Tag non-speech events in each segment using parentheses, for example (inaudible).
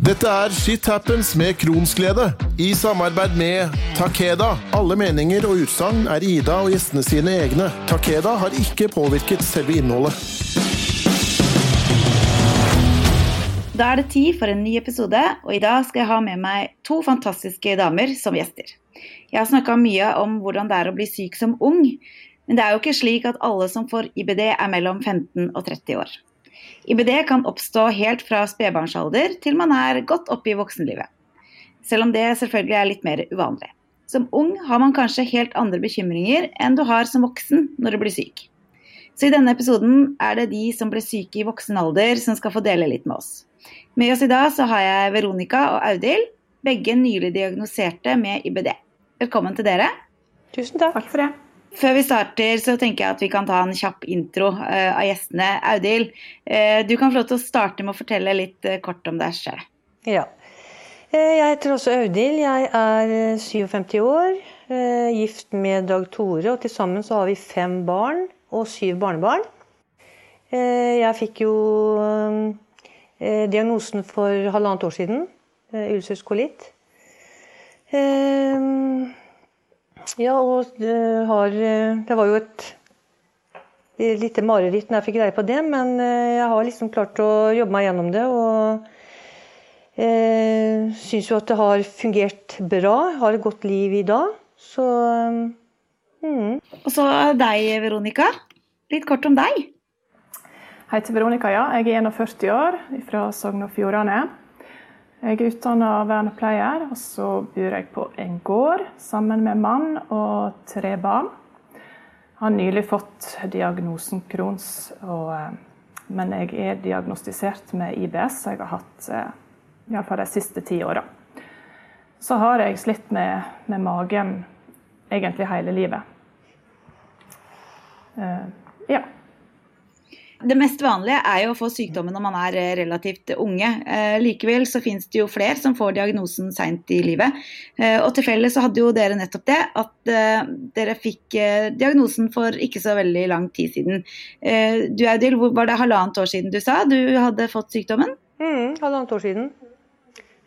Dette er Shit Happens med Kronsglede, i samarbeid med Takeda. Alle meninger og utsagn er Ida og gjestene sine egne. Takeda har ikke påvirket selve innholdet. Da er det tid for en ny episode, og i dag skal jeg ha med meg to fantastiske damer som gjester. Jeg har snakka mye om hvordan det er å bli syk som ung, men det er jo ikke slik at alle som får IBD er mellom 15 og 30 år. IBD kan oppstå helt fra spedbarnsalder til man er godt oppe i voksenlivet. Selv om det selvfølgelig er litt mer uvanlig. Som ung har man kanskje helt andre bekymringer enn du har som voksen når du blir syk. Så i denne episoden er det de som ble syke i voksen alder som skal få dele litt med oss. Med oss i dag så har jeg Veronica og Audhild, begge nylig diagnoserte med IBD. Velkommen til dere. Tusen takk. takk for det. Før vi starter, så tenker jeg at vi kan ta en kjapp intro uh, av gjestene. Audhild, uh, du kan få lov til å starte med å fortelle litt uh, kort om deg selv. Ja. Jeg heter også Audhild. Jeg er 57 år, gift med Dag Tore. Og til sammen så har vi fem barn og syv barnebarn. Jeg fikk jo diagnosen for halvannet år siden. Ulcers kolitt. Ja, og det, har, det var jo et lite mareritt når jeg fikk greie på det, men eh, jeg har liksom klart å jobbe meg gjennom det. Og eh, syns jo at det har fungert bra. Har et godt liv i dag. Så mm. Og så deg, Veronica. Litt kort om deg. Jeg heter Veronica, ja. Jeg er 41 år fra Sogn og Fjordane. Jeg er utdanna vernepleier, og så bor jeg på en gård sammen med mann og tre barn. Jeg har nylig fått diagnosen Crohns, og, eh, men jeg er diagnostisert med IBS. Jeg har hatt eh, iallfall de siste ti åra. Så har jeg slitt med, med magen egentlig hele livet. Uh, ja. Det mest vanlige er jo å få sykdommen når man er eh, relativt unge. Eh, likevel så finnes det jo flere som får diagnosen seint i livet. Eh, og til felles så hadde jo dere nettopp det, at dere fikk diagnosen for ikke så veldig lang tid siden. Du Audhild, var det halvannet år siden du sa du hadde fått sykdommen? Mm, halvannet år siden.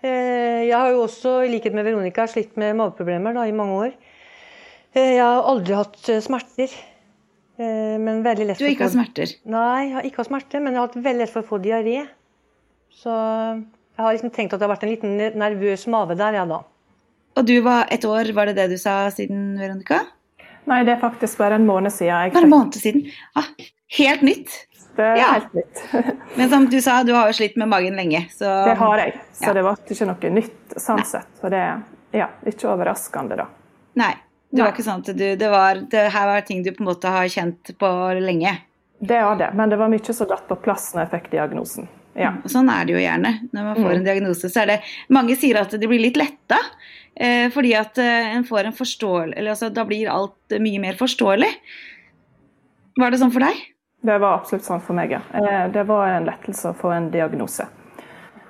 jeg har jo også, i likhet med Veronica, slitt med mageproblemer i mange år. jeg har aldri hatt smerter. Eh, men veldig lett Du har ikke hatt smerter? Nei, jeg har ikke hatt smerter, men jeg har hatt veldig lett for å få diaré. Så jeg har liksom tenkt at det har vært en liten nervøs mage der, ja da. Og du var et år, var det det du sa siden, Veronica? Nei, det er faktisk bare en måned siden. Jeg bare en måned siden? Ah, helt nytt? Det er ja. helt nytt. (laughs) men som du sa, du har jo slitt med magen lenge. Så... Det har jeg, så ja. det ble ikke noe nytt sånn sett. Så det er ja, ikke overraskende, da. Nei. Det var ikke sånn at du, det, var, det her var ting du på en måte har kjent på lenge? Det var det, men det var mye som datt på plass når jeg fikk diagnosen. Ja. Mm, sånn er det jo gjerne når man får mm. en diagnose. så er det, Mange sier at de blir litt letta. Eh, fordi at eh, en får en forståelse, eller altså, Da blir alt mye mer forståelig. Var det sånn for deg? Det var absolutt sånn for meg, ja. Eh, det var en lettelse å få en diagnose.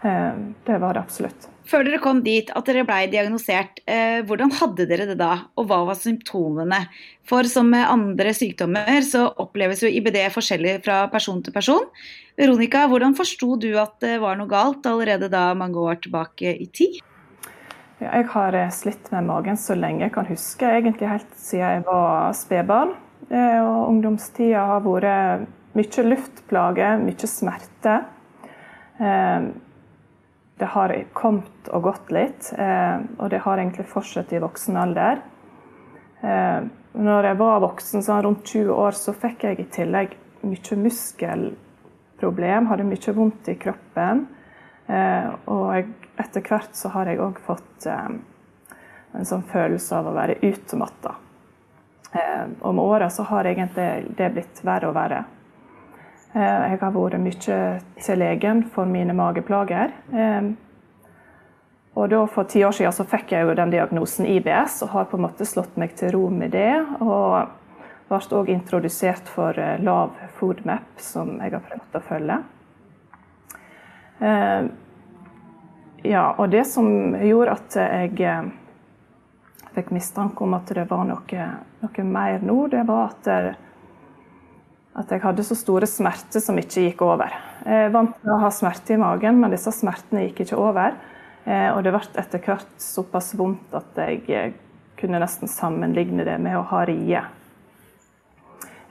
Eh, det var det absolutt. Før dere kom dit, at dere ble diagnosert, eh, hvordan hadde dere det da, og hva var symptomene? For som med andre sykdommer, så oppleves jo IBD forskjellig fra person til person. Veronica, hvordan forsto du at det var noe galt allerede da mange år tilbake i tid? Ja, jeg har eh, slitt med magen så lenge jeg kan huske, egentlig helt siden jeg var spedbarn. Og ungdomstida har vært mye luftplager, mye smerte. Det har kommet og gått litt, eh, og det har egentlig fortsatt i voksen alder. Eh, når jeg var voksen, sånn rundt 20 år, så fikk jeg i tillegg mye muskelproblem, hadde mye vondt i kroppen. Eh, og jeg, etter hvert så har jeg òg fått en sånn følelse av å være utmatta. Og med åra så har egentlig det blitt verre og verre. Eh, jeg har vært mye til legen for mine mageplager. Eh, og da For ti år siden så fikk jeg jo den diagnosen IBS og har på en måte slått meg til ro med det. Og ble òg introdusert for eh, lav FODMAP, som jeg har prøvd å følge. Ja, og det som gjorde at jeg fikk mistanke om at det var noe, noe mer nå, det var at at jeg hadde så store smerter som ikke gikk over. Jeg vant til å ha smerte i magen, men disse smertene gikk ikke over. Eh, og det ble etter hvert såpass vondt at jeg eh, kunne nesten sammenligne det med å ha rie.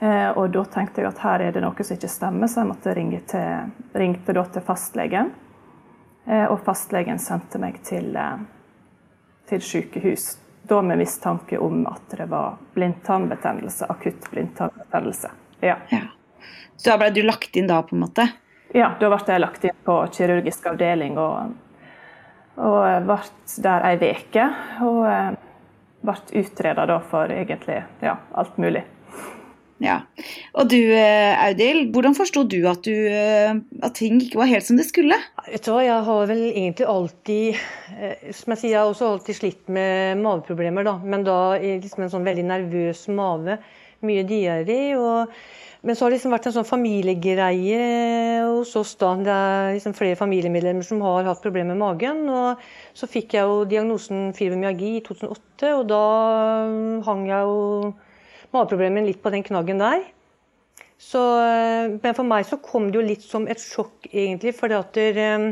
Eh, og da tenkte jeg at her er det noe som ikke stemmer, så jeg måtte ringe til, ringte til fastlegen. Og fastlegen sendte meg til, til sykehus, da med mistanke om at det var blindtarmbetennelse, akutt blindtarmbetennelse. Ja. ja. Så da ble du lagt inn da, på en måte? Ja, da ble jeg lagt inn på kirurgisk avdeling og, og ble der ei uke. Og eh, ble utreda for egentlig ja, alt mulig. Ja. Og du eh, Audhild, hvordan forsto du at, du eh, at, ting ikke var helt som det skulle? Vet du hva, Jeg har vel egentlig alltid som jeg sier, jeg har også alltid slitt med maveproblemer. da, Men da i liksom en sånn veldig nervøs mave mye diaré. men så har det liksom vært en sånn familiegreie hos oss. da, Det er liksom flere familiemedlemmer som har hatt problemer med magen. og Så fikk jeg jo diagnosen fibromyalgi i 2008, og da hang jeg jo mageproblemet litt på den knaggen der. Så, men for meg så kom det jo litt som et sjokk, egentlig. For eh,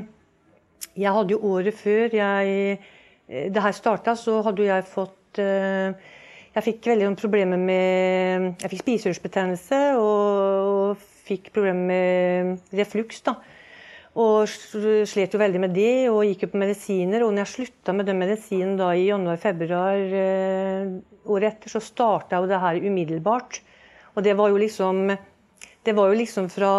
jeg hadde jo året før jeg, eh, det her starta, så hadde jeg fått eh, jeg fikk veldig problemer med Jeg fikk spiseforstyrrelse og, og, fikk problemer med refluks. da. Og slet jo veldig med det og gikk jo på medisiner. Og når jeg slutta med den medisinen da i januar-februar eh, året etter, så starta jo det her umiddelbart. Og det var jo liksom Det var jo liksom fra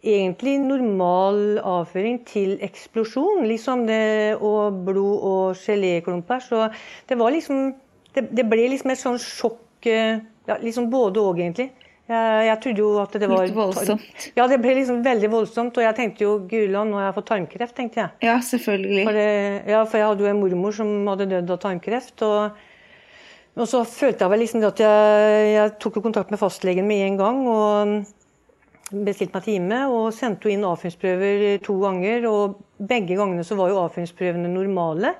egentlig normal avføring til eksplosjon. liksom det, Og blod og geléklumper. Så det var liksom det, det, ble liksom et sånn sjokk eh, ja, liksom Både òg, egentlig. Jeg, jeg, trodde jo at det var Litt voldsomt? Ja, det ble liksom veldig voldsomt. Og jeg tenkte jo Guland, nå har jeg fått tarmkreft, tenkte jeg. Ja, selvfølgelig. For, det, ja, for jeg hadde jo en mormor som hadde dødd av tarmkreft. og og så følte jeg vel liksom at jeg, jeg tok kontakt med fastlegen med en gang. og Bestilte meg time og sendte inn avføringsprøver to ganger. og Begge gangene så var jo avføringsprøvene normale.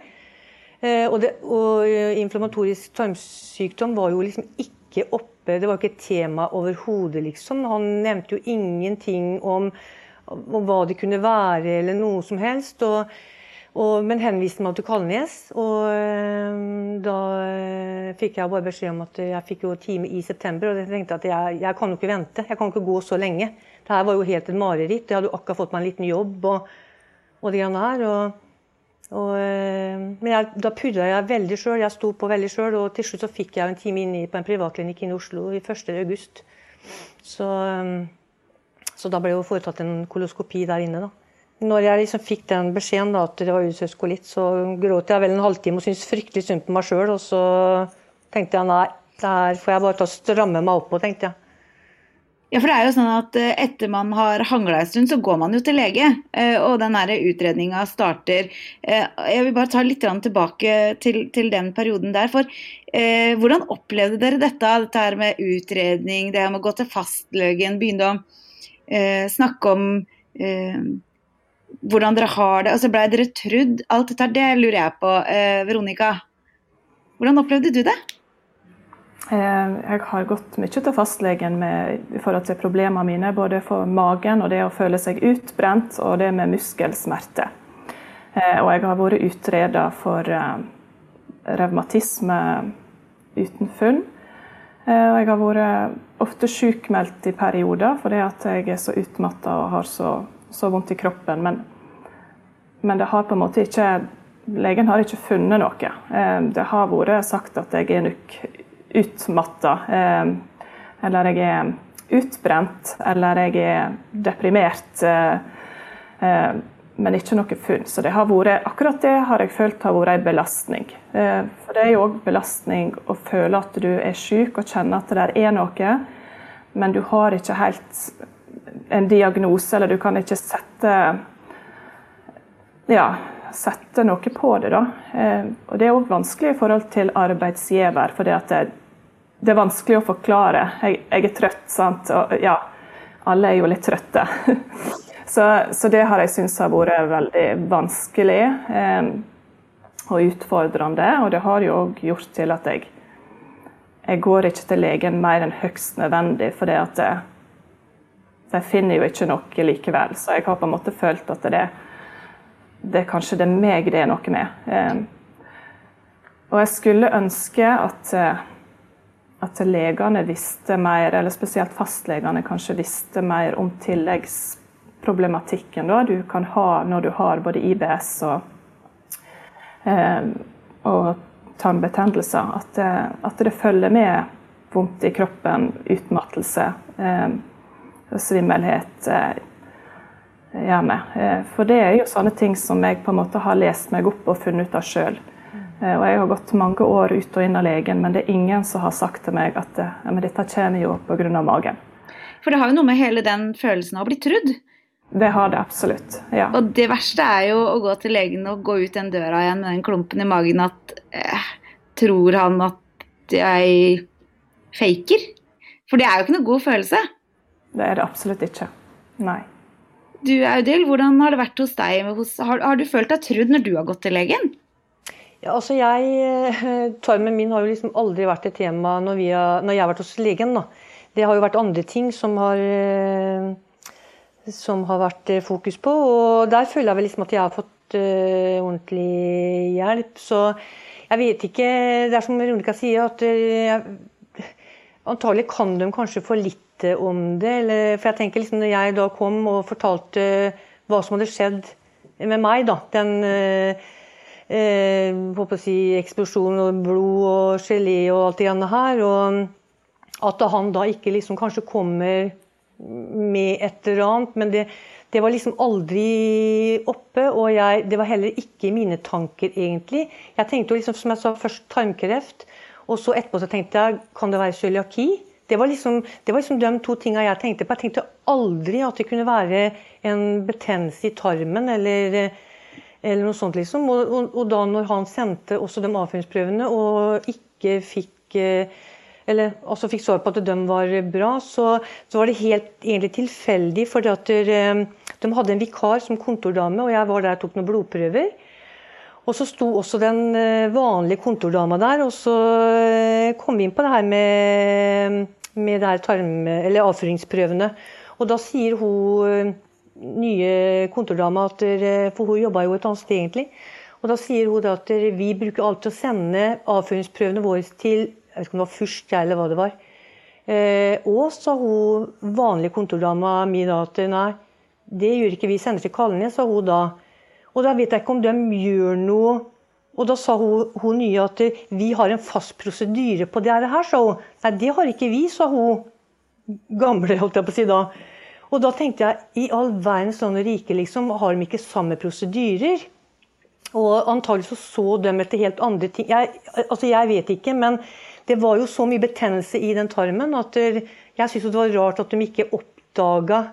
Eh, og, det, og eh, inflammatorisk tarmsykdom var jo liksom ikke oppe, det var ikke et tema overhodet, liksom. Han nevnte jo ingenting om, om, hva det kunne være, eller noe som helst. Og, og, men henviste meg til Kalnes, og øh, da fikk jeg bare beskjed om at jeg fikk jo time i september. Og jeg tenkte at jeg, jeg kan jo ikke vente, jeg kan ikke gå så lenge. Det her var jo helt et mareritt. Jeg hadde jo akkurat fått meg en liten jobb og, og det greiene her. Og, eh, men jeg, da purra jeg veldig sjøl. Jeg sto på veldig sjøl, og til slutt så fikk jeg en time inn på en privatklinikk i Oslo i 1.8. Så, eh, så da ble jo foretatt en koloskopi der inne, da. Når jeg liksom fikk den beskjeden da, at det var utsøkt kolitt, så gråt jeg vel en halvtime og syntes fryktelig synd på meg sjøl. Og så tenkte jeg nei, det her får jeg bare ta stramme meg opp på, tenkte jeg. Ja, for det er jo sånn at eh, Etter man har hangla en stund, så går man jo til lege. Eh, og den utredninga starter. Eh, jeg vil bare ta litt tilbake til, til den perioden der. For eh, hvordan opplevde dere dette? Dette her med utredning, det med å gå til fastlegen, begynne å eh, snakke om eh, hvordan dere har det. Altså, Blei dere trudd? Alt dette det lurer jeg på. Veronica, hvordan opplevde du det? Eh, jeg har gått mye til fastlegen med, i forhold til problemene mine, både for magen og det å føle seg utbrent, og det med muskelsmerter. Eh, og jeg har vært utreda for eh, revmatisme uten funn. Og jeg har vært ofte sykmeldt i perioder fordi jeg er så utmatta og har så, så, vondt i kroppen. Men, men det har på en måte ikke Legen har ikke funnet noe. Det har vært sagt at jeg er nok utmatta. Eh, eller jeg er utbrent, eller jeg er deprimert. Eh, eh, men ikke noe funn. Så det vært, akkurat det har jeg følt har vært en belastning. For det er jo òg belastning å føle at du er syk og kjenne at det er noe, men du har ikke helt en diagnose, eller du kan ikke sette ja, sette noe på det. da. Og Det er òg vanskelig i forhold til arbeidsgiver. for det det, er vanskelig å forklare. Jeg, jeg er trøtt, sant. Og ja, alle er jo litt trøtte. (laughs) så, så, det har jeg syntes har vært veldig vanskelig eh, og utfordrende. Og det har jo òg gjort til at jeg, jeg går ikke til legen mer enn høyst nødvendig. For det, de finner jo ikke noe likevel. Så jeg har på en måte følt at det, det er kanskje det er meg det er noe med. Eh, og jeg skulle ønske at, eh, at legene visste mer, eller spesielt fastlegene kanskje visste mer om tilleggsproblematikken da, du kan ha når du har både IBS og, eh, og tarmbetennelser. At, at, det følger med vondt i kroppen, utmattelse. Eh, svimmelhet, eh, gjerne. Eh, for det er jo sånne ting som jeg på en måte har lest meg opp og funnet ut av sjøl. Eh, og jeg har gått mange år ut og inn av legen, men det er ingen som har sagt til meg at ja, dette kommer jo pga. magen. For det har jo noe med hele den følelsen av å bli trudd. Det har det absolutt. ja. Og det verste er jo å gå til legen og gå ut den døra igjen med den klumpen i magen at eh, Tror han at jeg faker? For det er jo ikke noe god følelse. Det er det absolutt ikke. Nei. Du Audhild, hvordan har det vært hos deg? Har, har, du følt deg trudd når du har gått til legen? Ja, altså jeg, eh, Tarmen min har jo liksom aldri vært et tema når, har, når jeg har vært hos legen. Da. Det har jo vært andre ting som har, eh, som har vært eh, fokus på. Og der føler jeg vel liksom at jeg har fått ordentlig hjelp. Så jeg vet ikke Det er som Runika sier, at uh, antagelig kan de kanskje for litt om det. Eller, for jeg tenker liksom når jeg da kom og fortalte hva som hadde skjedd med meg, da, den eh, eh si, eksplosjon og blod og gelé og alt det grann her, og at han da ikke liksom kanskje kommer med et eller annet, men det, det var liksom aldri oppe, og jeg, det var heller ikke mine tanker, egentlig. Jeg tenkte jo liksom, som jeg sa, først tarmkreft, og så etterpå så tenkte jeg kan det være cøliaki? Det var, liksom, det var liksom de to tingene jeg tenkte på. Jeg tenkte aldri at det kunne være en betennelse i tarmen eller, eller noe sånt. liksom. Og, og, og, da når han sendte også de avføringsprøvene og ikke fikk eh, eller altså fikk svar på at de var bra, så, så var det helt egentlig tilfeldig. For eh, de hadde en vikar som kontordame, og jeg var der og tok noen blodprøver. Og så sto også den eh, vanlige kontordama der, og så kom vi inn på det her med med det tarm, eller avføringsprøvene. Og da sier hun nye kontordama at For hun jobba jo et annet sted, egentlig. Og da sier hun at vi bruker alltid å sende avføringsprøvene våre til jeg vet ikke om det var Fürst eller hva det var. Eh, og sa hun vanlige kontordama mi da at nei, det gjør ikke vi, sender til Kalnes, sa hun da. Og da vet jeg ikke om de gjør noe og da sa hun, hun, nye at vi har en fast prosedyre på det her, sa hun. Nei, det har ikke vi, sa hun gamle, holdt jeg på å si da. Og da tenkte jeg i all verdens land og rike, liksom, har de ikke samme prosedyrer? Og antagelig så så de etter helt andre ting. Jeg, altså jeg vet ikke, men det var jo så mye betennelse i den tarmen at jeg syntes det var rart at de ikke oppdaga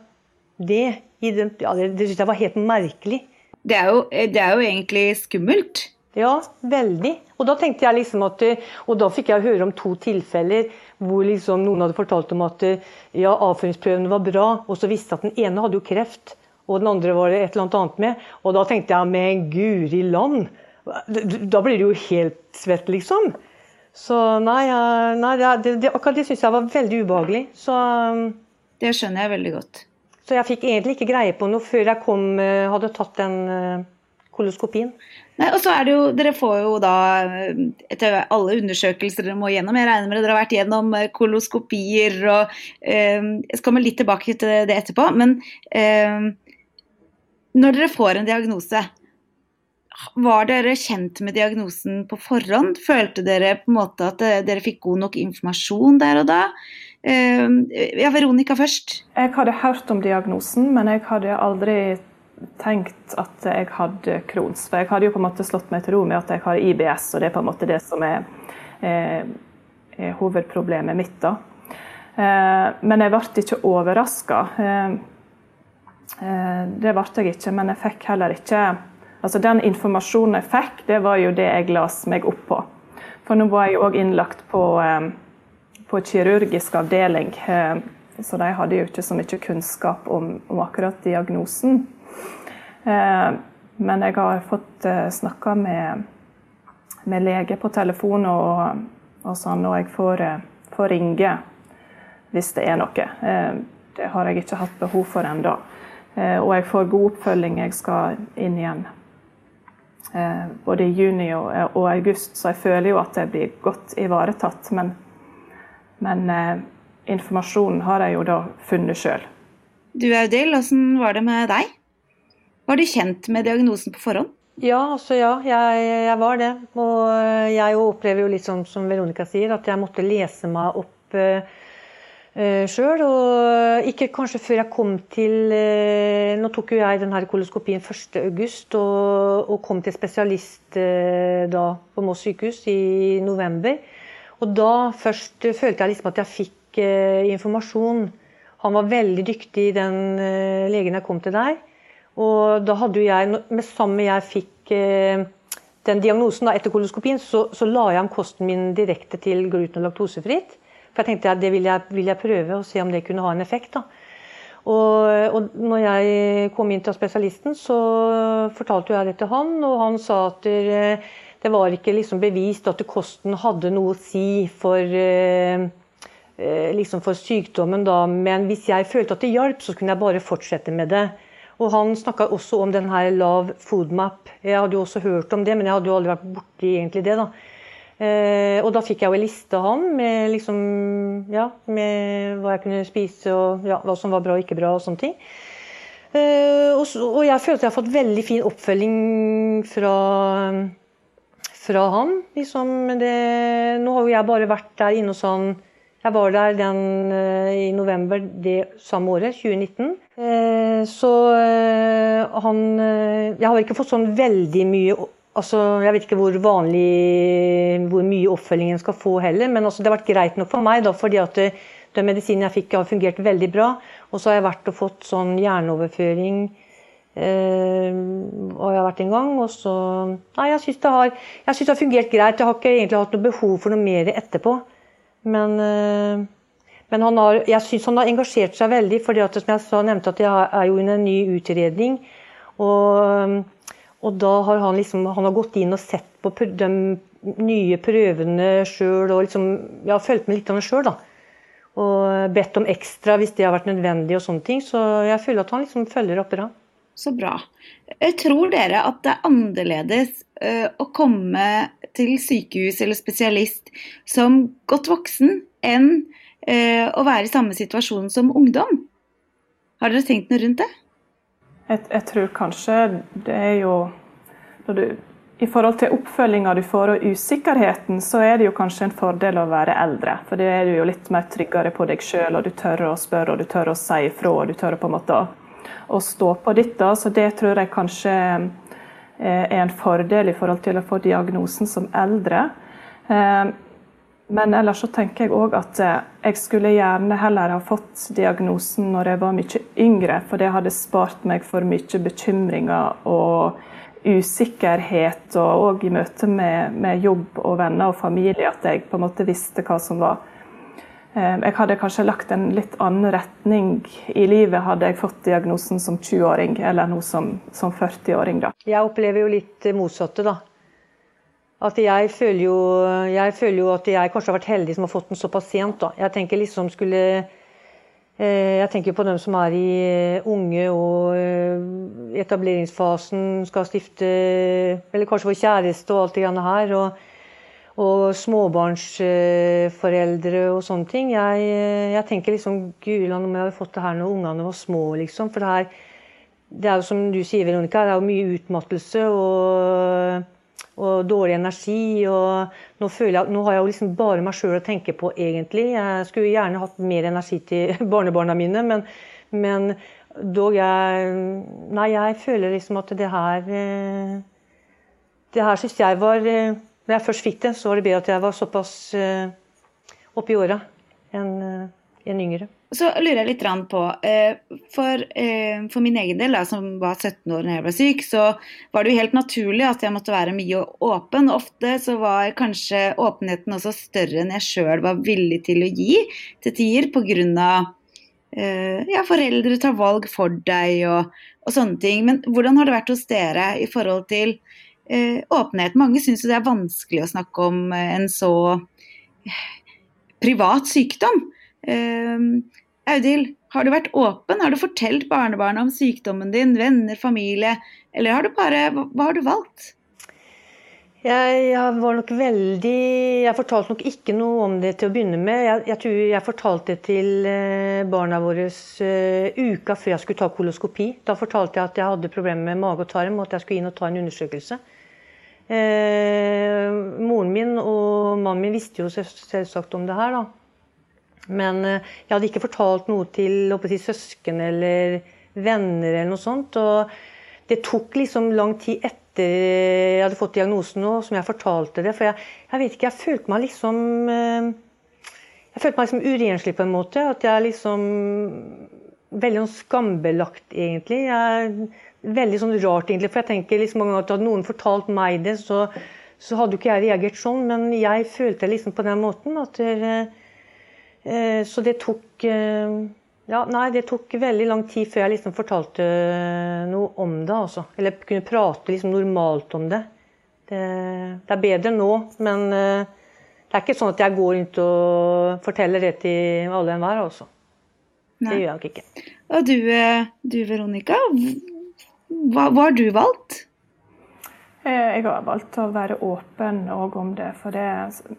det. Den, ja, det det syntes jeg var helt merkelig. Det er, jo, det er jo egentlig skummelt. Ja, veldig. Og da tenkte jeg liksom at, og da fikk jeg høre om to tilfeller hvor liksom noen hadde fortalt om at ja, avføringsprøvene var bra, og så visste at den ene hadde jo kreft, og den andre var det et eller annet med. Og da tenkte jeg men guri land, da blir det jo helt svett, liksom. Så nei, nei det, det, akkurat det syns jeg var veldig ubehagelig. Så, det skjønner jeg veldig godt. Så jeg fikk egentlig ikke greie på noe før jeg kom, eh, hadde tatt den eh, koloskopien. Nei, og så er det jo, Dere får jo da, etter alle undersøkelser dere må gjennom, jeg regner med dere har vært gjennom eh, koloskopier og eh, Jeg skal komme litt tilbake til det etterpå. Men eh, når dere får en diagnose, var dere kjent med diagnosen på forhånd? Følte dere på en måte at eh, dere fikk god nok informasjon der og da? Eh, ja, Veronica først. Jeg hadde hørt om diagnosen, men jeg hadde aldri tenkt at jeg hadde Crohns. For jeg hadde jo på en måte slått meg til ro med at jeg har IBS, og det er på en måte det som er, er, er hovedproblemet mitt. da. Eh, men jeg ble ikke overraska. Eh, eh, det ble jeg ikke, men jeg fikk heller ikke Altså Den informasjonen jeg fikk, det var jo det jeg las meg opp på. For nå var jeg òg innlagt på, på kirurgisk avdeling, så de hadde jo ikke så mye kunnskap om, om akkurat diagnosen. Eh, men jeg har fått eh, snakka med, med, lege på telefon og, og sånn, og jeg får, eh, får, ringe hvis det er noe. det har jeg ikke hatt behov for ennå. Og jeg får god oppfølging. Jeg skal inn igjen både i juni og, august, så jeg føler jo at jeg blir godt ivaretatt. Men, men informasjonen har jeg jo da funnet sjøl. Du Audhild, åssen var det med deg? Var du kjent med diagnosen på forhånd? Ja, altså ja, jeg, jeg var det. Og jeg opplever jo litt sånn som Veronica sier, at jeg måtte lese meg opp uh, uh, sjøl. Og ikke kanskje før jeg kom til Nå tok jo jeg denne koloskopien 1.8 og, og kom til spesialist da på Moss sykehus i november. Og da først følte jeg liksom at jeg fikk informasjon. Han var veldig dyktig, den legen jeg kom til der. Og da hadde jo jeg, med samme jeg fikk eh, den diagnosen da, etter koloskopien, så, så, la jeg om kosten min direkte til gluten- og laktosefritt. For jeg tenkte at det vil jeg, vil jeg, prøve og se om det kunne ha en effekt. da. Og, og når jeg kom inn til spesialisten, så fortalte jeg det til han, og han sa at det, det var ikke liksom bevist at kosten hadde noe å si for, eh, eh, liksom for sykdommen, da. Men hvis jeg følte at det hjalp, så kunne jeg bare fortsette med det. Og han snakka også om den her Lav Foodmap. Jeg hadde jo også hørt om det, men jeg hadde jo aldri vært borti egentlig det. da. Eh, og da fikk jeg jo en liste av han med, liksom, ja, med hva jeg kunne spise og ja, hva som var bra og ikke bra og sånne ting. Eh, og, og, jeg at jeg har fått veldig fin oppfølging fra, fra han. Liksom, det, nå har jo jeg bare vært der inne hos han jeg var der den, uh, i november det samme året, 2019. Uh, eh, så uh, han Jeg har ikke fått sånn veldig mye altså, Jeg vet ikke hvor vanlig hvor mye oppfølgingen skal få heller, men altså, det har vært greit nok for meg, da, fordi at den medisinen jeg fikk, har fungert veldig bra. Og så har jeg vært og fått sånn hjerneoverføring. og jeg har vært en gang, og så Nei, jeg syns det, det, har fungert greit. Jeg har ikke egentlig hatt noe behov for noe mer etterpå. Men, eh, men har, jeg syns han har engasjert seg veldig. for som jeg sa, nevnte at jeg er jo under en ny utredning. Og, og da har han liksom han har gått inn og sett på de nye prøvene sjøl og liksom, ja, fulgt med litt av det sjøl. Og bedt om ekstra hvis det har vært nødvendig og sånne ting. Så jeg føler at han liksom følger opp bra. Så bra. Tror dere at det er annerledes uh, å komme til sykehus eller spesialist som godt voksen enn eh, å være i samme situasjon som ungdom? Har dere tenkt noe rundt det? Jeg, jeg tror kanskje det er jo du, I forhold til oppfølginga du får og usikkerheten, så er det jo kanskje en fordel å være eldre. For det er du jo litt mer tryggere på deg sjøl, og du tør å spørre og du tør å si ifra. og du tør på en måte å å stå på dette. Så det tror jeg kanskje er en fordel i forhold til å få diagnosen som eldre. Eh, men ellers så tenker jeg òg at eh, jeg skulle gjerne heller ha fått diagnosen når jeg var mye yngre, for det hadde spart meg for mye bekymringer og usikkerhet, og òg i møte med, med, jobb og venner og familie, at jeg på en måte visste hva som var Eh, jeg hadde kanskje lagt en litt annen retning i livet hadde jeg fått diagnosen som 20-åring eller nå som, som 40-åring. Jeg opplever jo litt motsatte, da. At jeg føler, jo, jeg føler jo at jeg kanskje har vært heldig som har fått den såpass sent. da. Jeg tenker liksom skulle eh, jeg tenker på dem som er i eh, unge og etableringsfasen, skal stifte Eller kanskje få kjæreste og alt det greiene her. og og småbarnsforeldre og sånne ting. Jeg, jeg tenker liksom Guland om jeg hadde fått det her når ungene var små, liksom. For det, her, det er jo som du sier, Veronica, det er jo mye utmattelse og, og dårlig energi. Og nå, føler jeg, nå har jeg jo liksom bare meg sjøl å tenke på, egentlig. Jeg skulle gjerne hatt mer energi til (laughs) barnebarna mine, men, men dog jeg Nei, jeg føler liksom at det her eh, Det her syns jeg var eh, når jeg først fikk det, så var det bedre at jeg var såpass uh, oppe i åra enn uh, en yngre. Så lurer jeg litt på, uh, for, for, min egen del, som var 17 år da jeg ble syk, så var det jo helt naturlig at jeg måtte være mye åpen. Ofte så var kanskje åpenheten også større enn jeg sjøl var villig til å gi til tider, pga. ja, foreldre tar valg for deg og, og sånne ting. Men hvordan har det vært hos dere i forhold til eh, åpenhet. Mange syns det er vanskelig å snakke om eh, en så eh, privat sykdom. Eh, Audhild, Har du vært åpen? Har du fortalt barnebarna om sykdommen din, venner, familie, eller har du bare Hva har du valgt? Jeg, jeg, var nok veldig Jeg fortalte nok ikke noe om det til å begynne med. Jeg, jeg tror jeg fortalte det til eh, barna våre uh, uka før jeg skulle ta koloskopi. Da fortalte jeg at jeg hadde problemer med mage og tarm, og at jeg skulle inn og ta en undersøkelse. Eh, moren min og mannen min visste jo selvsagt om det her, da. Men eh, jeg hadde ikke fortalt noe til si, søsken eller venner eller noe sånt. Og det tok liksom lang tid etter jeg hadde fått diagnosen nå, som jeg fortalte det. For jeg, jeg vet ikke, jeg følte meg liksom eh, Jeg følte meg liksom urenslig på en måte. At jeg liksom Veldig sånn skambelagt, egentlig. Jeg, veldig sånn rart, egentlig. For jeg tenker liksom mange ganger at hadde noen fortalt meg det, så, så hadde jo ikke jeg reagert sånn. Men jeg følte liksom på den måten at det, eh, Så det tok eh, ja, nei, det tok veldig lang tid før jeg liksom fortalte noe om det. Altså. Eller kunne prate liksom normalt om det. det. det. er bedre nå, men eh, det er ikke sånn at jeg går rundt og forteller det til alle og enhver. Altså. Det gjør jeg nok ikke. Og du, eh, du Veronica, hva, hva har du valgt? Eh, jeg har valgt å være åpen om det. For det,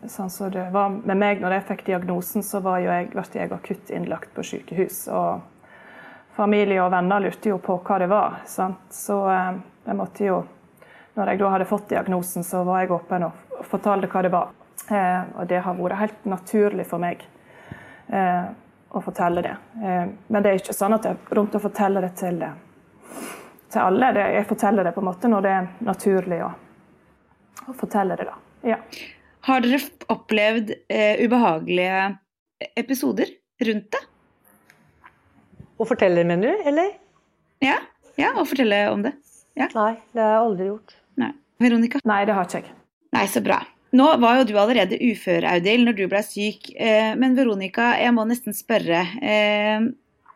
sånn som det var med meg når jeg fikk diagnosen, så var jeg, ble jeg akutt innlagt på sykehus. Og familie og venner lurte jo på hva det var. Sant? Så eh, jeg måtte jo Når jeg da hadde fått diagnosen, så var jeg åpen og fortalte hva det var. Eh, og det har vært helt naturlig for meg å fortelle det. Men det er ikke sånn at jeg rundt å fortelle det til til alle. Det, jeg forteller det på en måte når det er naturlig å, å fortelle det. da. Ja. Har dere opplevd eh, ubehagelige episoder rundt det? Å fortelle, mener du? Eller? Ja, ja å fortelle om det. Ja. Nei, det har jeg aldri gjort. Nei. Veronica? Nei, det har ikke jeg. Nei, så bra. Nå var jo du allerede ufør, Audhild, når du ble syk. Eh, men Veronica, jeg må nesten spørre.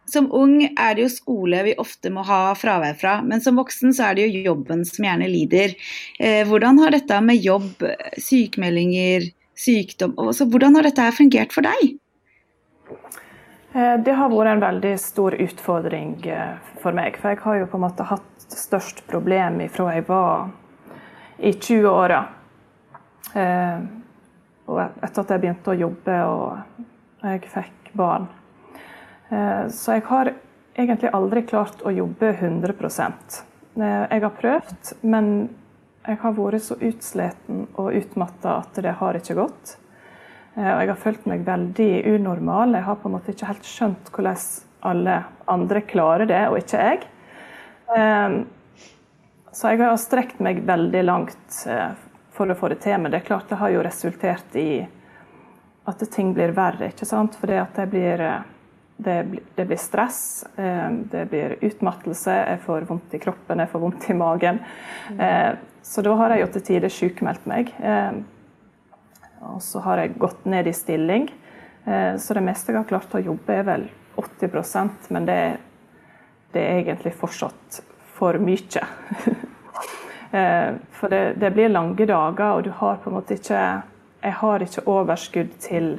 Eh, som ung er det jo skole vi ofte må ha fravær fra, men som voksen så er det jo jobben som gjerne lider. Eh, hvordan har dette med jobb, sykemeldinger, sykdom også, Hvordan har dette fungert for deg? Eh, det har vært en veldig stor utfordring eh, for meg. For jeg har jo på en måte hatt størst problem fra jeg var i 20-åra. Og etter at jeg begynte å jobbe og jeg fikk barn. Eh, så jeg har egentlig aldri klart å jobbe 100 eh, Jeg har prøvd, men jeg har vært så utsliten og utmatta at det har ikke gått. Eh, og jeg har følt meg veldig unormal. Jeg har på en måte ikke helt skjønt hvordan alle andre klarer det, og ikke jeg. Så jeg har strekt meg veldig langt for å få det til, men det er klart det har jo resultert i at ting blir verre. ikke sant? Fordi at jeg blir det, det, blir stress, eh, det blir utmattelse, jeg får vondt i kroppen, jeg får vondt i magen. Mm. Så da har jeg jo til tider sykemeldt meg. Eh, og så har jeg gått ned i stilling. Så det meste jeg har klart å jobbe, er vel 80% men det, det er egentlig fortsatt for mye. (laughs) For det, det blir lange dager, og du har på en måte ikke Jeg har ikke overskudd til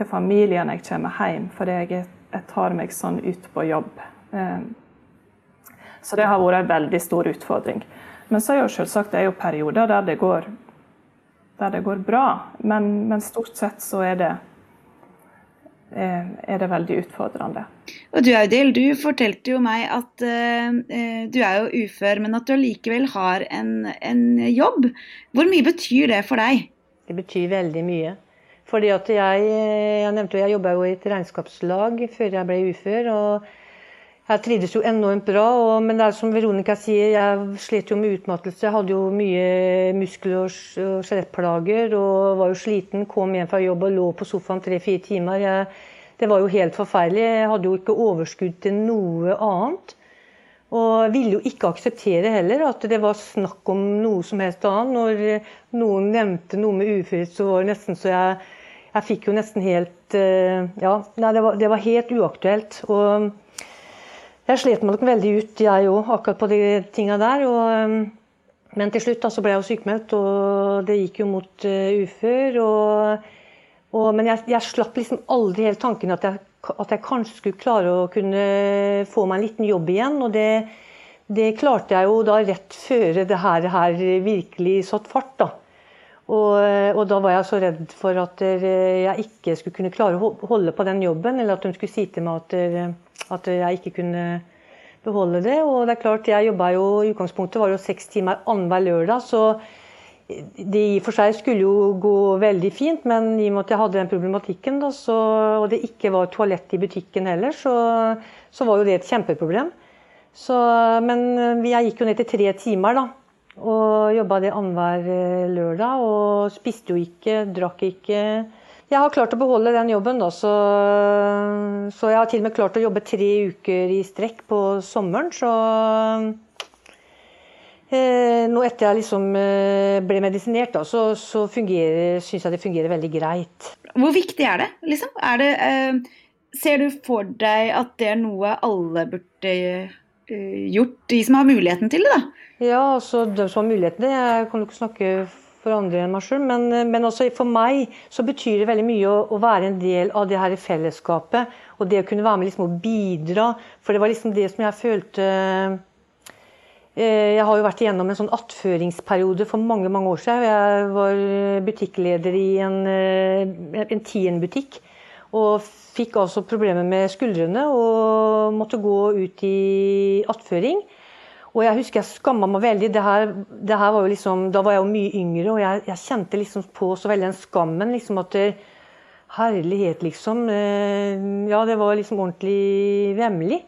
for familien jeg kommer hjem, fordi jeg, jeg tar meg sånn ut på jobb. Ehm, så det har vært en veldig stor utfordring. Men så er jo selvsagt det er jo perioder der det går, der det går bra. Men, men, stort sett så er det, eh, er det veldig utfordrende. Og Du Audhild, du fortalte jo meg at uh, du er jo ufør, men at du allikevel har en, en jobb. Hvor mye betyr det for deg? Det betyr veldig mye. Fordi at jeg, jeg nevnte jo, jeg jobba jo i et regnskapslag før jeg ble ufør. og jeg trivdes jo enormt bra, og, men det er som Veronica sier, jeg slet jo med utmattelse. Jeg hadde jo mye muskel- og skjelettplager og var jo sliten. Kom hjem fra jobb og lå på sofaen tre-fire timer. Jeg, det var jo helt forferdelig. Jeg hadde jo ikke overskudd til noe annet. Og ville jo ikke akseptere heller at det var snakk om noe som helst annet. Når noen nevnte noe med uførhet, så var det nesten så jeg jeg fikk jo nesten helt eh, Ja, nei, det, var, det var helt uaktuelt. Og jeg slet meg nok veldig ut, jeg òg, akkurat på de tinga der. Og, eh, men til slutt da, så ble jeg jo sykemeldt, og det gikk jo mot uh, ufør. Og, og, men jeg, jeg, slapp liksom aldri helt tanken at jeg at jeg kanskje skulle klare å kunne få meg en liten jobb igjen. Og det, det klarte jeg jo da rett før det her, her virkelig satt fart. da. Og, og, da var jeg så redd for at jeg ikke skulle kunne klare å holde på den jobben, eller at hun skulle si til meg at, at jeg ikke kunne beholde det. Og det er klart, jeg jobba jo i utgangspunktet var jo seks timer annenhver lørdag, så det i og for seg skulle jo gå veldig fint, men i og med at jeg hadde den problematikken, da, så, og det ikke var toalett i butikken heller, så, så var jo det et kjempeproblem. Så, men jeg gikk jo ned til tre timer, da. Og jobba det annenhver eh, lørdag. Og spiste jo ikke, drakk ikke. Jeg har klart å beholde den jobben, da, så, så jeg har til og med klart å jobbe tre uker i strekk på sommeren. Så Eh, nå etter jeg liksom eh, ble medisinert, da, så, så syns jeg det fungerer veldig greit. Hvor viktig er det? Liksom? Er det eh, ser du for deg at det er noe alle burde eh, gjort, de som har muligheten til det? da? Ja, altså de som har mulighetene. Jeg kan jo ikke snakke for andre enn meg sjøl, men, men også for meg så betyr det veldig mye å, å, være en del av det her fellesskapet. Og det å kunne være med liksom, og bidra. For det var liksom det som jeg følte Eh, jeg har jo vært igjennom en sånn attføringsperiode for mange mange år siden. Jeg var butikkleder i en, eh, en Tien-butikk. Og fikk altså problemer med skuldrene og måtte gå ut i attføring. Og jeg husker jeg skamma meg veldig. Det her, det her var liksom, da var jeg jo mye yngre, og jeg, jeg kjente liksom på så veldig den skammen. liksom at det, Herlighet, liksom. Eh, ja, det var liksom ordentlig vemmelig.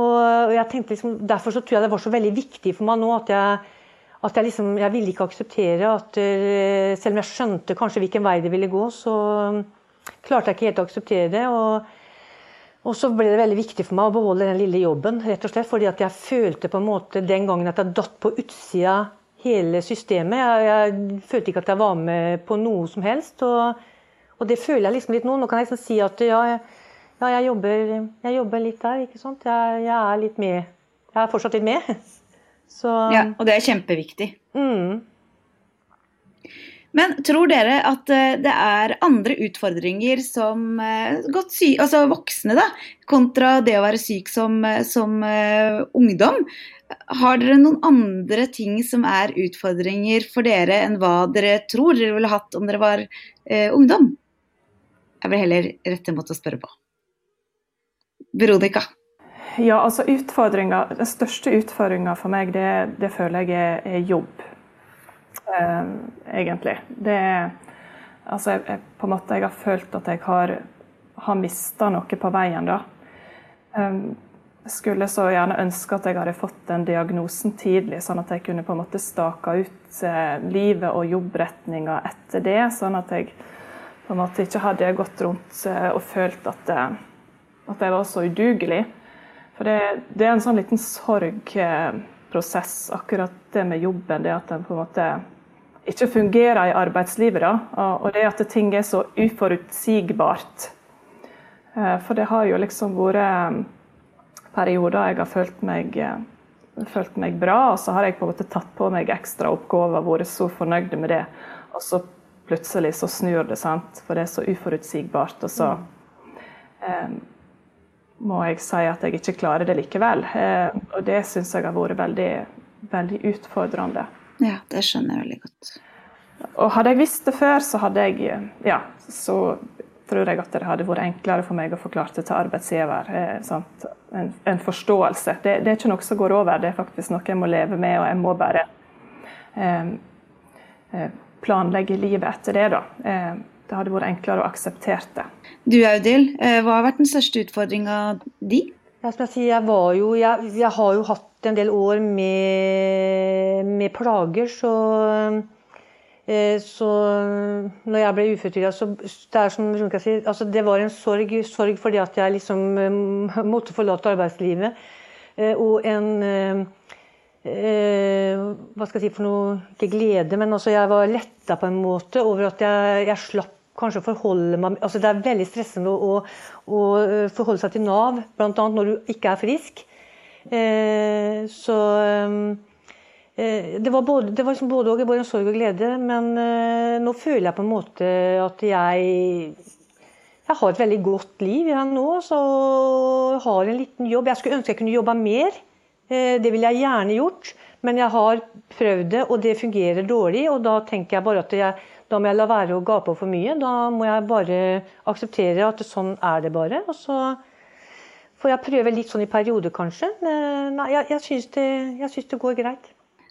Og jeg tenkte liksom, Derfor så tror jeg det var så veldig viktig for meg nå at jeg, at jeg liksom, jeg ville ikke akseptere at eh, Selv om jeg skjønte kanskje hvilken vei det ville gå, så klarte jeg ikke helt å akseptere det. og og så ble det veldig viktig for meg å beholde den lille jobben. rett og slett, Fordi at jeg følte på en måte den gangen at jeg datt på utsida hele systemet. Jeg, jeg, følte ikke at jeg var med på noe som helst. Og, og det føler jeg liksom litt nå. Nå kan jeg liksom si at ja, ja, jeg jobber, jeg jobber, litt der, ikke sant. Jeg, jeg, er litt med. Jeg er fortsatt litt med. (laughs) Så, ja, og det er kjempeviktig. Mm. Men tror dere at eh, det er andre utfordringer som eh, godt sy altså voksne, da, kontra det å være syk som, eh, som uh, ungdom? Har dere noen andre ting som er utfordringer for dere enn hva dere tror dere ville hatt om dere var uh, ungdom? Jeg vil heller rette mot å spørre på. Veronica? Ja, altså utfordringa, Den største utfordringa for meg, det, det, føler jeg er, er jobb. Eh, egentlig. Det er Altså, jeg, jeg, på en måte, jeg har følt at jeg har, har mista noe på veien, da. Um, skulle så gjerne ønske at jeg hadde fått den diagnosen tidlig, sånn at jeg kunne på en måte stake ut eh, livet og jobbretninga etter det. Sånn at jeg på en måte ikke hadde gått rundt eh, og følt at eh, at jeg var så udugelig. For det, det er en sånn liten sorgprosess, akkurat det med jobben. Det at den på en måte ikke fungerer i arbeidslivet. Da, og det at ting er så uforutsigbart. Eh, for det har jo liksom vært eh, perioder jeg har følt meg, eh, følt meg bra, og så har jeg på en måte tatt på meg ekstra oppgaver vært så fornøyd med det. Og så plutselig så snur det, sant? for det er så uforutsigbart. og så um, må jeg si at jeg ikke klarer det likevel. Eh, og det syns jeg har vært veldig, veldig utfordrende. Ja, det skjønner jeg veldig godt. Og hadde jeg visst det før, så hadde jeg Ja, så tror jeg at det hadde vært enklere for meg å forklare det til arbeidsgiver. Eh, en, en, forståelse. Det, det, er ikke noe som går over, det er faktisk noe jeg må leve med, og jeg må bare eh, eh planlegge livet etter det, da. Eh, det hadde vært enklere å akseptere det. Du Audhild, eh, hva har vært den største utfordringa di? Ja, som jeg, sier, jeg, jo, jeg, jeg, har jo hatt en del år med, med plager, så, eh, så når jeg ble uføretrygda, så det, er som, si, altså det var en sorg, sorg fordi at jeg liksom eh, måtte forlate arbeidslivet. Og en Eh, hva skal jeg si for noe Ikke glede, men altså jeg var letta på en måte over at jeg, jeg slapp kanskje forholde meg altså Det er veldig stressende å, å eh, forholde seg til Nav, bl.a. når du ikke er frisk. Eh, så eh, det var, både, det var liksom både og, både en sorg og glede. Men eh, nå føler jeg på en måte at jeg jeg har et veldig godt liv jeg nå, så har en liten jobb. Jeg skulle ønske jeg kunne jobba mer. Eh, det ville jeg gjerne gjort, men jeg har prøvd det, og det fungerer dårlig. Og da tenker jeg bare at jeg, da må jeg la være å gape for mye. Da må jeg bare akseptere at sånn er det bare. Og så får jeg prøve litt sånn i perioder, kanskje. Men nei, jeg, jeg syns det, det går greit.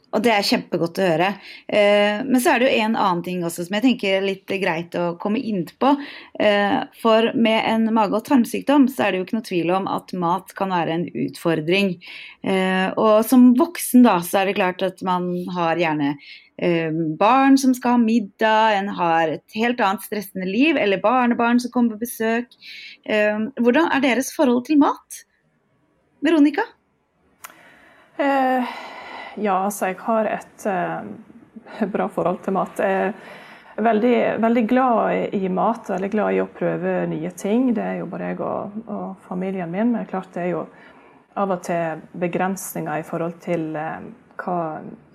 Og det er kjempegodt å høre. Eh, men så er det jo en annen ting også som jeg tenker er litt greit å komme inn på. Eh, for med en mage- og tarmsykdom så er det jo ikke noe tvil om at mat kan være en utfordring. Eh, og som voksen da så er det klart at man har gjerne barn som skal ha middag, en har et helt annet stressende liv, eller barnebarn som kommer på besøk. Hvordan er deres forhold til mat? Veronica? Eh ja, altså jeg har et uh, bra forhold til mat. Jeg er veldig, veldig, glad i mat, veldig glad i å prøve nye ting. Det er jo bare jeg og, og familien min. Men klart det er jo av og til begrensninger i forhold til uh, hva,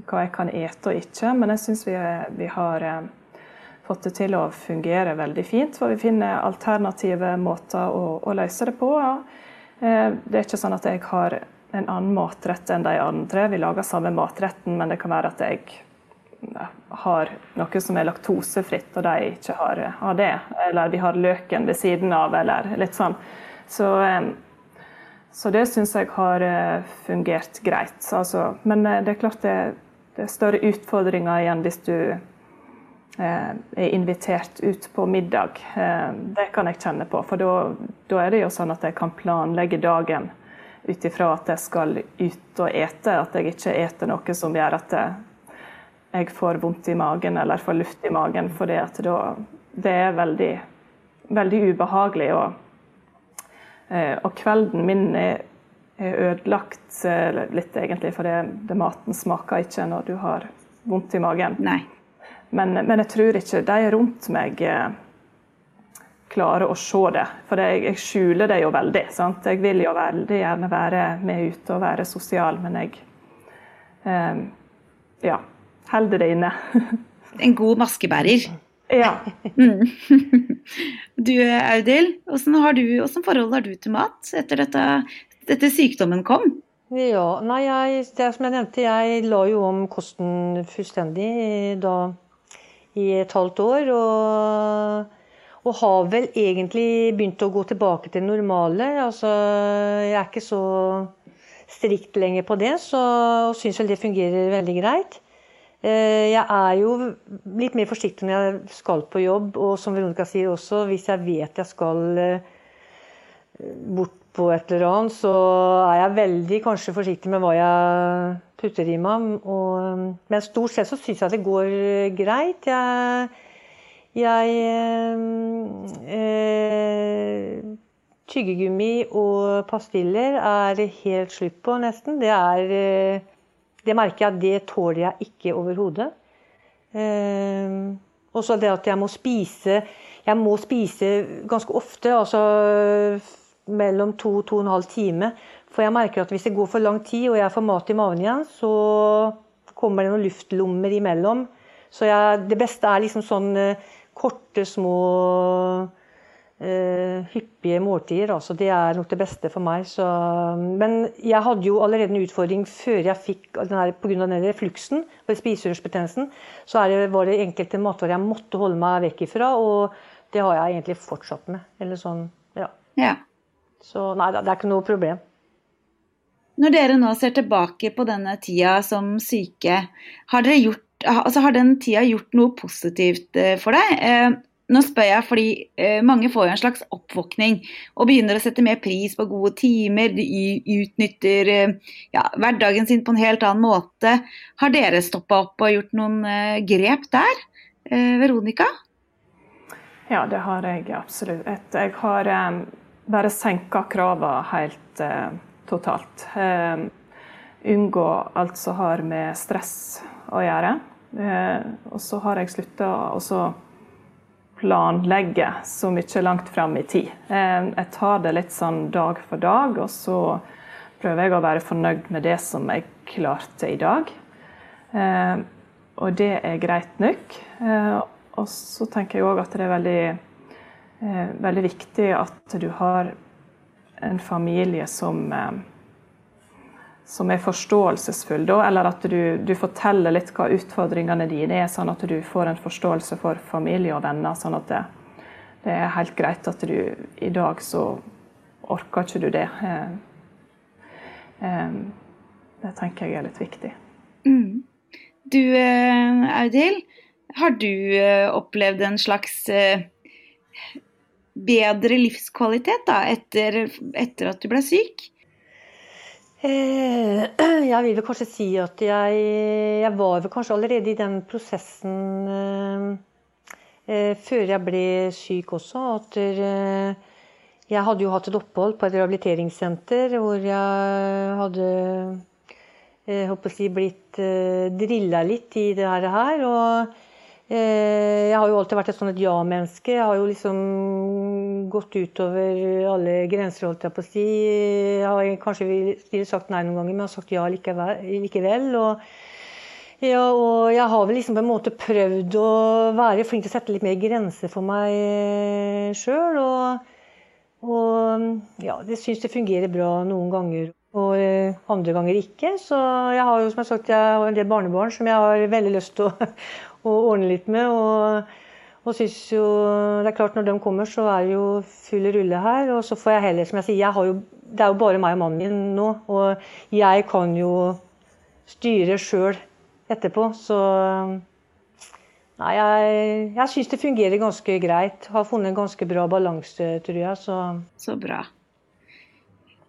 hva, jeg kan ete og ikke. Men jeg syns vi, vi, har uh, fått det til å fungere veldig fint. For vi finner alternative måter å, å løse det på. Ja. Det er ikke sånn at jeg har en annen matrett enn de andre. Vi lager samme matretten, men det kan være at jeg har noe som er laktosefritt, og de ikke har, har det. Eller vi har løken ved siden av, eller litt sånn. Så, så det syns jeg har eh, fungert greit. Altså, men eh, det er klart det, det, er større utfordringer igjen hvis du eh, er invitert ut på middag. Det kan jeg kjenne på. For da er det jo sånn at jeg kan planlegge dagen ut ifra at jeg skal ut og ete, at jeg ikke eter noe som gjør at jeg får vondt i magen eller får luft i magen. For det, det er veldig, veldig ubehagelig. Og, eh, og, kvelden min er, er ødelagt eh, litt, egentlig, for det, det, maten smaker ikke når du har vondt i magen. Men, men, jeg tror ikke de rundt meg eh, klarer å se det. For jeg, jeg skjuler det jo veldig. Sant? Jeg vil jo veldig gjerne være med ute og være sosial, men jeg um, ja, holder det inne. (laughs) en god maskebærer. Ja. Mm. (laughs) Du Audhild, hvordan, hvordan, forhold har du til mat etter dette, dette sykdommen kom? Ja, nei, jeg, det som jeg nevnte, jeg la jo om kosten fullstendig da i et halvt år. og og har vel egentlig begynt å gå tilbake til det normale. Altså, jeg er ikke så strikt lenger på det, så, syns vel det fungerer veldig greit. Eh, jeg er jo litt mer forsiktig når jeg skal på jobb, og som Veronica sier også, hvis jeg vet jeg skal eh, bort på et eller annet, så er jeg veldig kanskje forsiktig med hva jeg putter i meg. Og, men stort sett så syns jeg det går greit. Jeg jeg eh, Tyggegummi og pastiller er helt slutt på, nesten. Det er eh, Det merker jeg at det tåler jeg ikke overhodet. Eh, og så det at jeg må spise Jeg må spise ganske ofte, altså mellom to og to og en halv time. For jeg merker at hvis det går for lang tid og jeg får mat i magen igjen, så kommer det noen luftlommer imellom. Så jeg, det beste er liksom sånn eh, korte, små, uh, hyppige måltider. Altså, det er nok det beste for meg. Så, men jeg hadde jo allerede en utfordring før jeg fikk pga. den refluksen, spiserørsbetennelsen. Så det, var det enkelte matvarer jeg måtte holde meg vekk ifra, og det har jeg egentlig fortsatt med. Eller sånn, ja. ja. Så nei, det er ikke noe problem. Når dere nå ser tilbake på denne tida som syke, har dere gjort altså har den tida gjort noe positivt eh, for deg? Eh, nå spør jeg fordi eh, mange får jo en slags oppvåkning og begynner å sette mer pris på gode timer. De utnytter ja, hverdagen sin på en helt annen måte. Har dere stoppa opp og gjort noen grep der? Veronica? Ja, det har jeg absolutt. Jeg har bare senka kravene helt totalt. unngå alt som har med stress å gjøre. Eh, og så har jeg slutta å planlegge så mye langt fram i tid. Eh, jeg tar det litt sånn dag for dag, og så prøver jeg å være fornøyd med det som jeg klarte i dag. Eh, og det er greit nok. Og så tenker jeg òg at det er veldig veldig viktig at du har en familie som som er forståelsesfull, da, eller at du, du, forteller litt hva utfordringene dine er, sånn at du får en forståelse for familie og venner. sånn at det, det er helt greit at du i dag så orker ikke du det. Eh, eh, det tenker jeg er litt viktig. Mm. Du eh, Audhild, har du opplevd en slags bedre livskvalitet da, etter, etter at du ble syk? Eh, (clears throat) jeg vil vel kanskje si at jeg, jeg var vel kanskje allerede i den prosessen eh, eh, før jeg ble syk også. At jeg hadde jo hatt et opphold på et rehabiliteringssenter hvor jeg hadde jeg håper å si, blitt drilla litt i det her. Og jeg har jo alltid vært et sånn ja-menneske. Jeg har jo liksom gått utover alle grenser, holdt jeg på å si. Jeg har kanskje sagt nei noen ganger, men jeg har sagt ja likevel. Og, ja, og jeg har vel liksom på en måte prøvd å være flink til å sette litt mer grenser for meg sjøl. Og, og ja, det syns det fungerer bra noen ganger. Og eh, andre ganger ikke. Så jeg har jo som jeg har sagt, jeg har en del barnebarn som jeg har veldig lyst til å, å ordne litt med. Og, og synes jo Det er klart, når de kommer, så er det jo full rulle her. Og så får jeg heller, som jeg sier, jeg jo, det er jo bare meg og mannen min nå. Og jeg kan jo styre sjøl etterpå. Så Nei, jeg, jeg syns det fungerer ganske greit. Har funnet en ganske bra balanse, tror jeg. Så. så bra.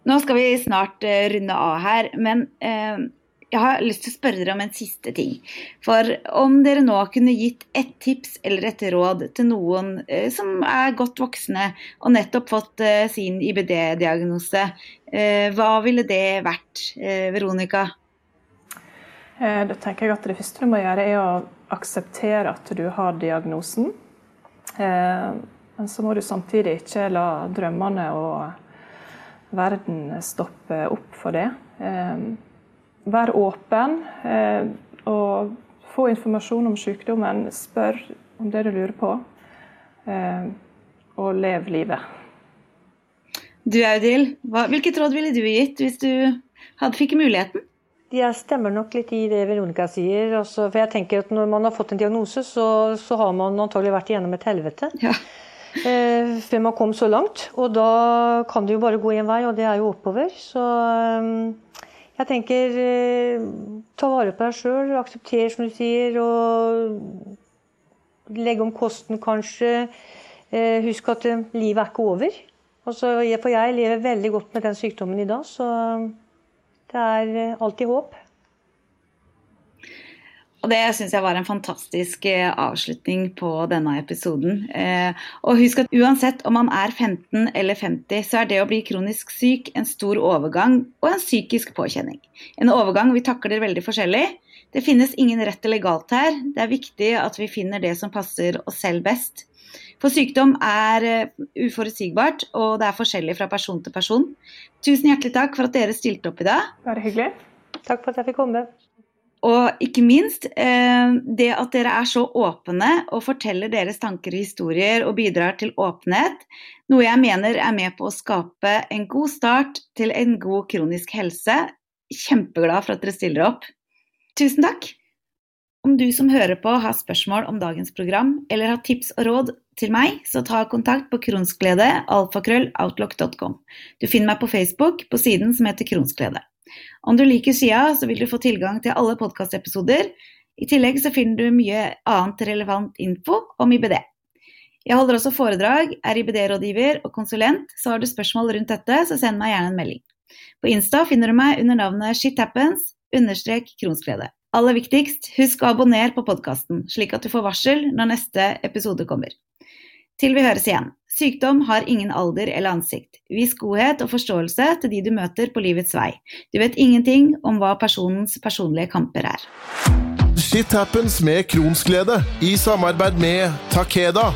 Nå skal vi snart uh, runde av her, men uh, jeg har lyst til å spørre dere om en siste ting. For om dere nå kunne gitt et tips eller et råd til noen eh, som er godt voksne og nettopp fått eh, sin IBD-diagnose, eh, hva ville det vært? Eh, Veronica? Eh, da tenker jeg at Det første du må gjøre, er å akseptere at du har diagnosen. Eh, men så må du samtidig ikke la drømmene og verden stoppe opp for det. Vær åpen eh, og få informasjon om sykdommen. Spør om det du lurer på, eh, og lev livet. Du Audhild, hvilket råd ville du gitt hvis du hadde fikk muligheten? Jeg stemmer nok litt i det Veronica sier. Også, for jeg tenker at Når man har fått en diagnose, så, så har man antagelig vært igjennom et helvete. Ja. Eh, før man kom så langt. Og da kan det jo bare gå én vei, og det er jo oppover. Så eh, jeg tenker eh, ta vare på deg sjøl, aksepter som du sier, og legge om kosten kanskje. Eh, husk at eh, livet er ikke over. Altså, for jeg lever veldig godt med den sykdommen i dag, så det er alltid håp. Og det syns jeg var en fantastisk eh, avslutning på denne episoden. Eh, og husk at uansett om man er 15 eller 50, så er det å bli kronisk syk en stor overgang og en psykisk påkjenning. En overgang vi takler veldig forskjellig. Det finnes ingen rett eller galt her. Det er viktig at vi finner det som passer oss selv best. For sykdom er eh, uforutsigbart, og det er forskjellig fra person til person. Tusen hjertelig takk for at dere stilte opp i dag. Bare hyggelig. Takk for at jeg fikk komme. Og ikke minst eh, det at dere er så åpne og forteller deres tanker og historier og bidrar til åpenhet, noe jeg mener er med på å skape en god start til en god kronisk helse. Kjempeglad for at dere stiller opp. Tusen takk! Om du som hører på har spørsmål om dagens program eller har tips og råd til meg, så ta kontakt på kronsglede alfakrølloutlook.com. Du finner meg på Facebook på siden som heter Kronsglede. Om du liker sida, så vil du få tilgang til alle podkastepisoder. I tillegg så finner du mye annet relevant info om IBD. Jeg holder også foredrag, er IBD-rådgiver og konsulent, så har du spørsmål rundt dette, så send meg gjerne en melding. På Insta finner du meg under navnet shithappens understrek kronsglede. Aller viktigst, husk å abonnere på podkasten, slik at du får varsel når neste episode kommer. Til vi høres igjen. Sykdom har ingen alder eller ansikt. Vis godhet og forståelse til de du møter på livets vei. Du vet ingenting om hva personens personlige kamper er. Shit happens med Kronsglede i samarbeid med Takeda.